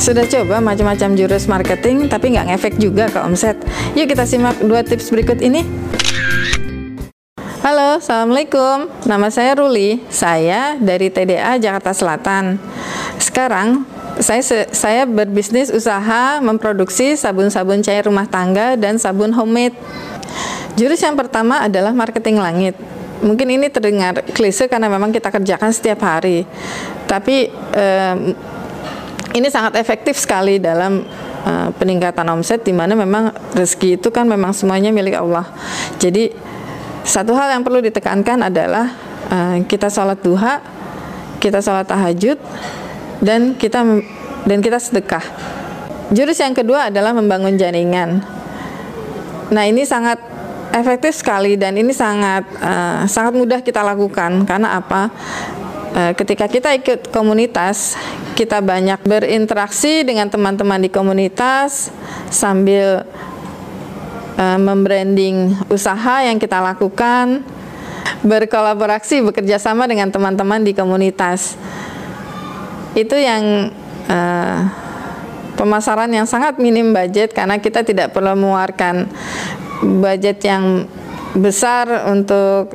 Sudah coba macam-macam jurus marketing tapi nggak ngefek juga ke omset? Yuk kita simak dua tips berikut ini. Halo, Assalamualaikum. Nama saya Ruli. Saya dari TDA Jakarta Selatan. Sekarang saya saya berbisnis usaha memproduksi sabun-sabun cair rumah tangga dan sabun homemade. Jurus yang pertama adalah marketing langit. Mungkin ini terdengar klise karena memang kita kerjakan setiap hari. Tapi eh, ini sangat efektif sekali dalam uh, peningkatan omset di mana memang rezeki itu kan memang semuanya milik Allah. Jadi satu hal yang perlu ditekankan adalah uh, kita sholat duha, kita sholat tahajud, dan kita dan kita sedekah. Jurus yang kedua adalah membangun jaringan. Nah ini sangat efektif sekali dan ini sangat uh, sangat mudah kita lakukan karena apa? Ketika kita ikut komunitas, kita banyak berinteraksi dengan teman-teman di komunitas sambil uh, membranding usaha yang kita lakukan, berkolaborasi, bekerja sama dengan teman-teman di komunitas. Itu yang uh, pemasaran yang sangat minim budget karena kita tidak perlu mengeluarkan budget yang besar untuk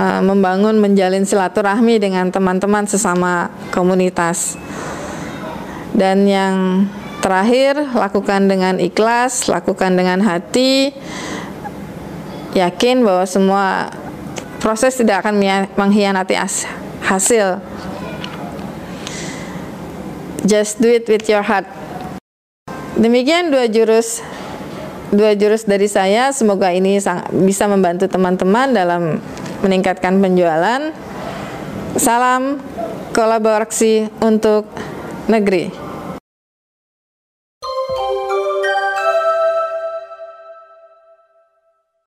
uh, membangun menjalin silaturahmi dengan teman-teman sesama komunitas. Dan yang terakhir, lakukan dengan ikhlas, lakukan dengan hati, yakin bahwa semua proses tidak akan mengkhianati hasil. Just do it with your heart. Demikian dua jurus dua jurus dari saya. Semoga ini bisa membantu teman-teman dalam meningkatkan penjualan. Salam kolaborasi untuk negeri.